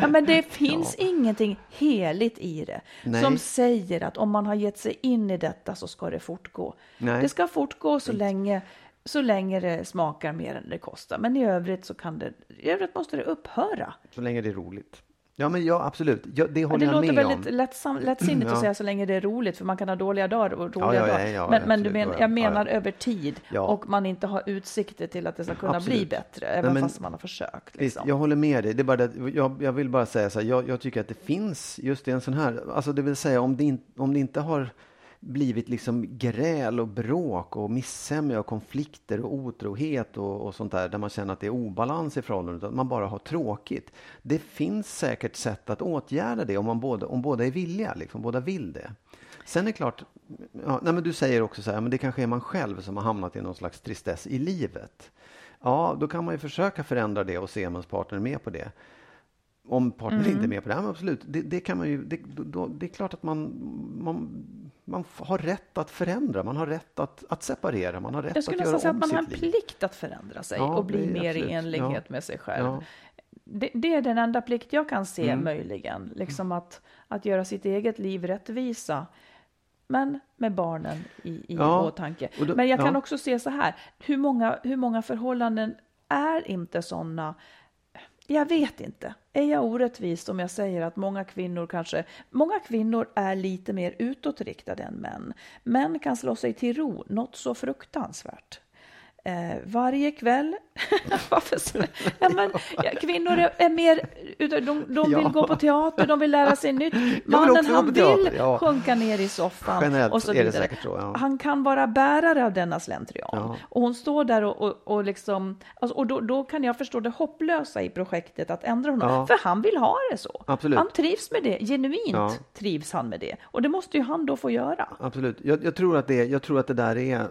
ja, men det finns ingenting heligt i det Nej. som säger att om man har gett sig in i detta så ska det fortgå. Nej. Det ska fortgå så länge, så länge det smakar mer än det kostar. Men i övrigt så kan det, i övrigt måste det upphöra. Så länge det är roligt. Ja, men ja, absolut. Ja, det Ja, håller det jag låter med väldigt om. lättsam, lättsinnigt Ja. att säga så länge det är roligt, för man kan ha dåliga dagar och roliga Ja, dagar. men men du men, Ja, ja, jag menar över tid och man inte har utsikter till att det ska kunna bli Absolut. bättre, även men- fast man har försökt. Visst, Liksom. jag håller med dig. Det är bara det, jag, jag vill bara säga så här, jag, jag tycker att det finns just i en sån här, alltså det vill säga om det, in, om det inte har blivit liksom gräl och bråk och missämja och konflikter och otrohet och, och sånt där, där man känner att det är obalans i förhållandet, att man bara har tråkigt. Det finns säkert sätt att åtgärda det om, man båda, om båda är villiga, liksom, båda vill det. Sen är det klart, ja, nej men du säger också så här, men det kanske är man själv som har hamnat i någon slags tristess i livet. Ja, då kan man ju försöka förändra det och se om ens partner är med på det. Om partnern Mm. inte är med på det, ja, men absolut. Det, det, kan man ju, det, då, det är klart att man, man, man har rätt att förändra, man har rätt att, att separera, man har rätt Jag skulle att göra nästan säga om att man har en sitt liv. plikt att förändra sig Ja, och bli mer absolut. i enlighet Ja. med sig själv. Det, det är den enda plikt jag kan se Mm. möjligen, liksom att, att göra sitt eget liv rättvisa. Men med barnen i, i Ja, åtanke. då- Men jag kan ja. också se så här, hur många, hur många förhållanden är inte sådana jag vet inte. Är jag orättvis om jag säger att många kvinnor kanske, många kvinnor är lite mer utåtriktade än män. Män kan slå sig till ro, något så fruktansvärt. Eh, varje kväll? [laughs] [laughs] Ja, men, ja, kvinnor är, är mer, de, de vill Ja. gå på teater, de vill lära sig nytt. Mannen han vill teater, sjunka ner i soffan Generellt och så vidare. säkert. Han kan vara bärare av denna slentrian. Och hon står där och, och, och liksom, alltså, och då, då kan jag förstå det hopplösa i projektet att ändra honom. För han vill ha det så. Absolut. Han trivs med det, genuint trivs han med det. Och det måste ju han då få göra. Absolut. Jag, jag, tror att det, jag tror att det där är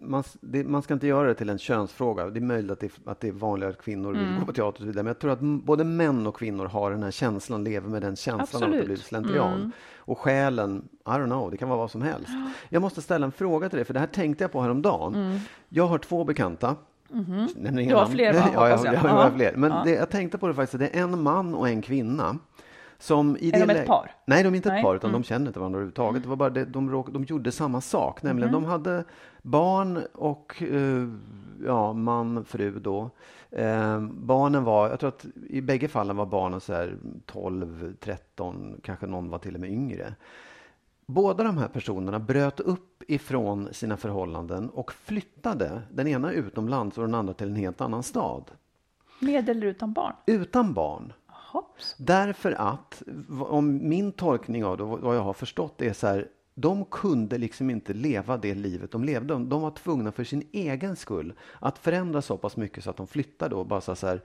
man, det, man ska inte göra det till en könsfråga. Det är möjligt att det, att det är vanligare att kvinnor vill gå på teater och så vidare. Men jag tror att både män och kvinnor har den här känslan, lever med den känslan av att Absolut. det blir slentrian. Och själen, I don't know, det kan vara vad som helst. Jag måste ställa en fråga till dig, för det här tänkte jag på häromdagen. Jag har två bekanta. Inga Du har namn. fler, va? [laughs] ja, jag, jag, jag. har fler. Men Ja. det, jag tänkte på det faktiskt, det är en man och en kvinna. Som i Är det de ett par? Nej, de är inte ett Nej. par, utan Mm. de känner inte varandra överhuvudtaget. Det var bara det, de, råk, de gjorde samma sak, nämligen Mhm. de hade barn och eh, ja, man, fru då. Eh, barnen var, jag tror att i bägge fallen var barnen så här 12, 13, kanske någon var till och med yngre. Båda de här personerna bröt upp ifrån sina förhållanden och flyttade, den ena utomlands och den andra till en helt annan stad. Med eller utan barn? Utan barn. Hopps. Därför att, om min tolkning av det, vad jag har förstått är så här, de kunde liksom inte leva det livet de levde. De var tvungna för sin egen skull att förändra så pass mycket så att de flyttade och bara så här,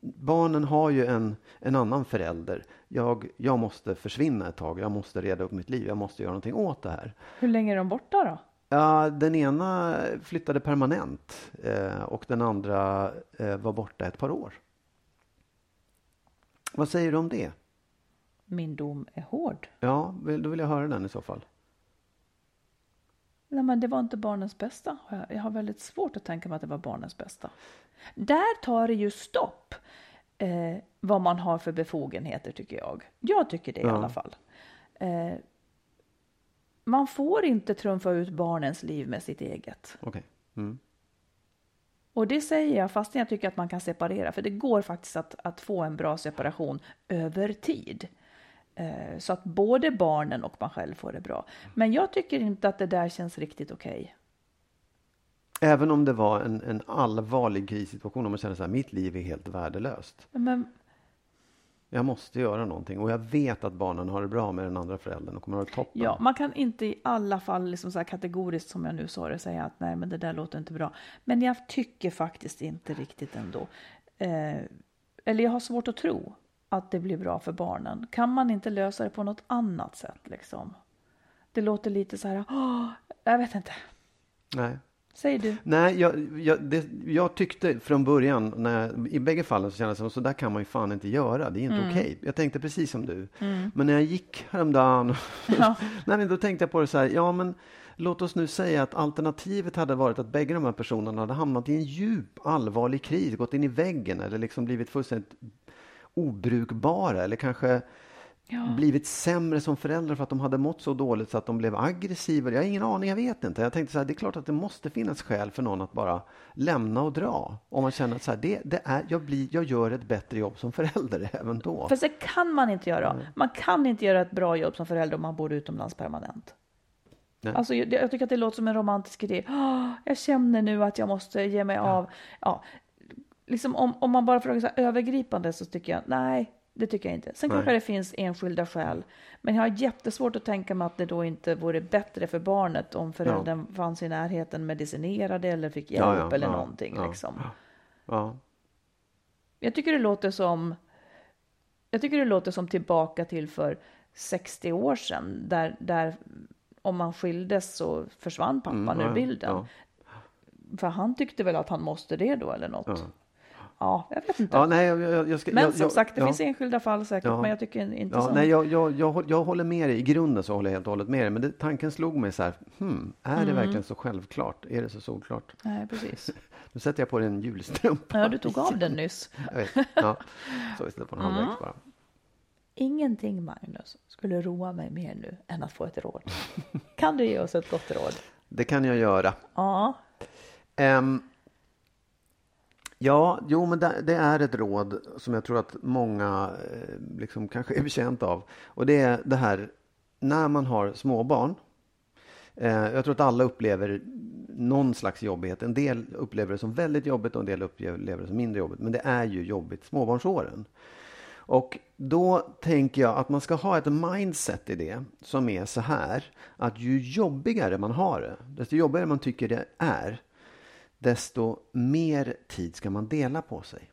barnen har ju en, en annan förälder. Jag, jag måste försvinna ett tag, jag måste reda upp mitt liv, jag måste göra någonting åt det här. Hur länge är de borta då? Ja, den ena flyttade permanent eh, och den andra eh, var borta ett par år. Vad säger du om det? Min dom är hård. Ja, då vill jag höra den i så fall. Nej, men det var inte barnens bästa. Jag- har väldigt svårt att tänka mig att det var barnens bästa. Där tar det ju stopp eh, vad man har för befogenheter tycker jag. Jag tycker det i Ja. alla fall. Eh, man får inte trumfa ut barnens liv med sitt eget. Okej. Mm. Och det säger jag fast jag tycker att man kan separera. För det går faktiskt att, att få en bra separation över tid. Eh, så att både barnen och man själv får det bra. Men jag tycker inte att det där känns riktigt okej. Även om det var en, en allvarlig krissituation, om man känner så här, mitt liv är helt värdelöst. Men Jag måste göra någonting och jag vet att barnen har det bra med den andra föräldern och kommer att ha det toppen. Ja, man kan inte i alla fall liksom så här kategoriskt som jag nu sa det säga att nej, men det där låter inte bra. Men jag tycker faktiskt inte riktigt ändå. Eh, eller jag har svårt att tro att det blir bra för barnen. Kan man inte lösa det på något annat sätt liksom? Det låter lite så här, "Åh, jag vet inte. Nej. Säger du? Nej, jag, jag, det, jag tyckte från början, när i bägge fallen så kändes det som så där kan man ju fan inte göra. Det är inte Mm. okej. Jag tänkte precis som du. Men när jag gick häromdagen, [laughs] Ja. [laughs] nej, då tänkte jag på det så här, ja men låt oss nu säga att alternativet hade varit att bägge de här personerna hade hamnat i en djup allvarlig kris, gått in i väggen eller liksom blivit fullständigt obrukbara eller kanske Ja. blivit sämre som föräldrar för att de hade mått så dåligt så att de blev aggressiva. Jag har ingen aning, jag vet inte. Jag tänkte så här, det är klart att det måste finnas skäl för någon att bara lämna och dra. Om man känner att så här, det, det är, jag, blir, jag gör ett bättre jobb som förälder [laughs] även då. För det kan man inte göra. Man kan inte göra ett bra jobb som förälder om man bor utomlands permanent. Nej. Alltså, jag, jag tycker att det låter som en romantisk idé. "Åh, [gasps] jag känner nu att jag måste ge mig av. Ja, liksom om, om man bara frågar så här, övergripande så tycker jag nej, det tycker jag inte. Sen Nej. kanske det finns enskilda skäl. Men jag har jättesvårt att tänka mig att det då inte vore bättre för barnet om föräldern fanns i närheten, medicinerade eller fick hjälp Ja, ja, eller ja, någonting. ja. Liksom. Ja. Jag tycker det låter som jag tycker det låter som tillbaka till för 60 år sedan där, där om man skildes så försvann pappan Mm, ur ja, bilden. ja. För han tyckte väl att han måste det då eller något. Ja, Ja. jag vet inte. Ja, nej, jag, jag, ska, men jag, som sagt, det finns enskilda fall säkert, men jag tycker inte Ja, som... nej, jag, jag, jag, håll- jag håller med dig. I grunden så håller jag helt och hållet med dig. Men det, tanken slog mig så här, hmm, är Mm. det verkligen så självklart? Är det så solklart? nej, precis. [laughs] Nu sätter jag på dig en julstrumpa. Ja, du tog av den nyss. [laughs] Jag vet. Ja. Så på en Mm. bara. Ingenting, Magnus, skulle roa mig mer nu än att få ett råd. Kan du ge oss ett gott råd? Det kan jag göra. Ja, Ehm, ja, jo, men det, det är ett råd som jag tror att många eh, liksom kanske är betjänta av. Och det är det här när man har småbarn. Eh, jag tror att alla upplever någon slags jobbighet. En del upplever det som väldigt jobbigt och en del upplever det som mindre jobbigt. Men det är ju jobbigt småbarnsåren. Och då tänker jag att man ska ha ett mindset i det som är så här att ju jobbigare man har det, desto jobbigare man tycker det är, desto mer tid ska man dela på sig.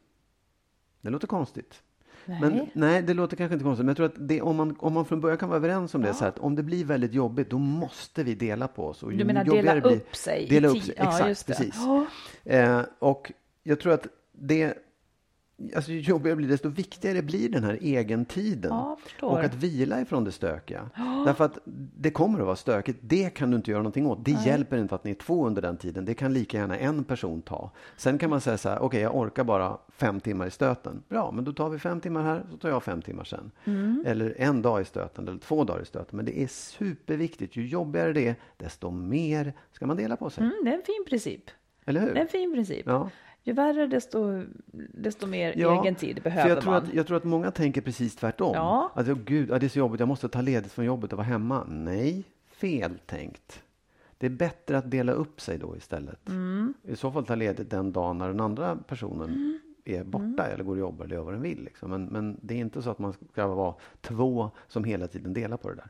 Det låter konstigt. Nej. Men, nej, det låter kanske inte konstigt, men jag tror att det, om, man, om man från början kan vara överens om det, så att om det blir väldigt jobbigt, då måste vi dela på oss. Och Du menar dela blir- upp sig Dela upp sig, exakt, precis. Ja. Eh, och jag tror att det, alltså ju jobbigare det blir, desto viktigare blir den här egentiden. Ja, och att vila ifrån det stökiga. [gasps] Därför att det kommer att vara stökigt. Det kan du inte göra någonting åt. Det hjälper inte att ni är två under den tiden. Det kan lika gärna en person ta. Sen kan man säga så här, okej, jag orkar bara fem timmar i stöten. Bra, men då tar vi fem timmar här, så tar jag fem timmar sen. Mm. Eller en dag i stöten, eller två dagar i stöten. Men det är superviktigt. Ju jobbigare det är, desto mer ska man dela på sig. Mm, det är en fin princip. Eller hur? Det är en fin princip. Ja. Ju värre, desto, desto mer Ja, egen tid behöver jag tror, man. att, jag tror att många tänker precis tvärtom. Ja. Att, oh, gud, det är så jobbigt, jag måste ta ledigt från jobbet och vara hemma. Nej, fel tänkt. Det är bättre att dela upp sig då istället. Mm. I så fall ta ledigt den dagen när den andra personen Mm. är borta eller går och jobbar eller gör vad den vill. Liksom. Men, men det är inte så att man ska vara två som hela tiden delar på det där.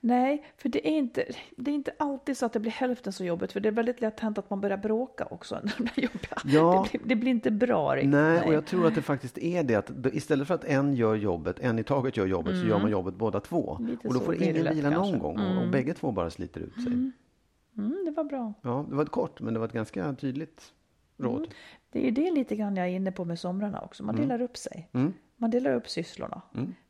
Nej, för det är, inte, det är inte alltid så att det blir hälften så jobbigt. För det är väldigt lätt hänt att man börjar bråka också [laughs] när det blir. Ja. Det, blir, det blir inte bra riktigt. Nej, och jag tror att det faktiskt är det att istället för att en gör jobbet, en i taget gör jobbet, så gör man jobbet båda två. Mm. Lite och då får ingen lätt vila någon kanske. gång och, och bägge två bara sliter ut sig. Mm, det var bra. Ja, det var ett kort, men det var ett ganska tydligt råd. Det är ju det lite grann jag är inne på med somrarna också. Man delar upp sig. Mm. Man delar upp sysslorna.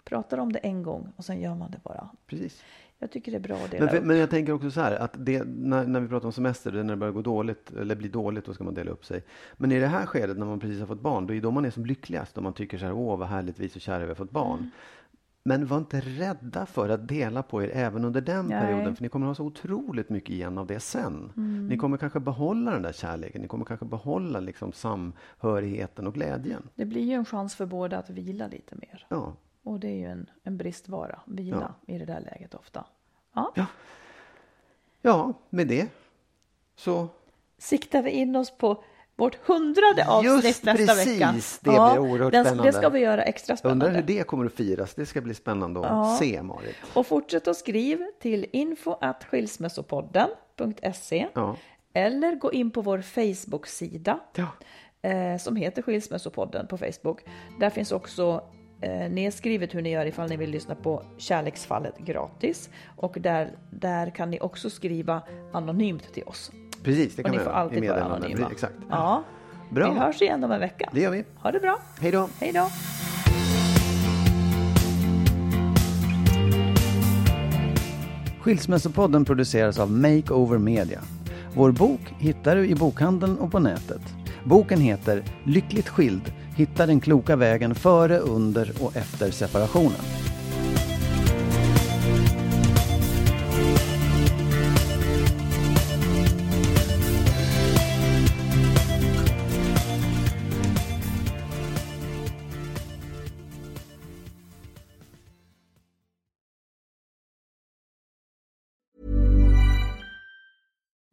Pratar om det en gång och sen gör man det bara. Precis. Jag tycker det är bra att dela Men, för, upp. men jag tänker också så här, att det, när, när vi pratar om semester, det är när det börjar gå dåligt, eller blir dåligt, då ska man dela upp sig. Men i det här skedet, när man precis har fått barn, då är då man är som lyckligast. Och man tycker så här, åh vad härligt, vi är så kära, vi har fått barn. Mm. Men var inte rädda för att dela på er även under den Nej. perioden, för ni kommer ha så otroligt mycket igen av det sen. Mm. Ni kommer kanske behålla den där kärleken, ni kommer kanske behålla liksom samhörigheten och glädjen. Det blir ju en chans för båda att vila lite mer. Ja. Och det är ju en, en bristvara, vila i det där läget ofta. Ja. Ja. ja, med det så Siktar vi in oss på vårt hundrade avsnitt Just nästa precis, vecka. det blir oerhört den, spännande. Det ska vi göra extra Jag undrar spännande. hur det kommer att firas. Det ska bli spännande att Ja. se, Marit. Och fortsätt att skriv till info skilsmässopodden.se Ja. eller gå in på vår Facebook-sida Ja. eh, som heter Skilsmässopodden på Facebook. Där finns också eh, nedskrivet hur ni gör ifall ni vill lyssna på Kärleksfallet gratis. Och där, där kan ni också skriva anonymt till oss. Precis, det Och kan ni man får alltid vara anonyma. Exakt. Ja. Bra. Vi hörs igen om en vecka. Det gör vi. Ha det bra. Hej då. Hej då. Skilsmässopodden produceras av Makeover Media. Vår bok hittar du i bokhandeln och på nätet. Boken heter Lyckligt skild. Hitta den kloka vägen före, under och efter separationen.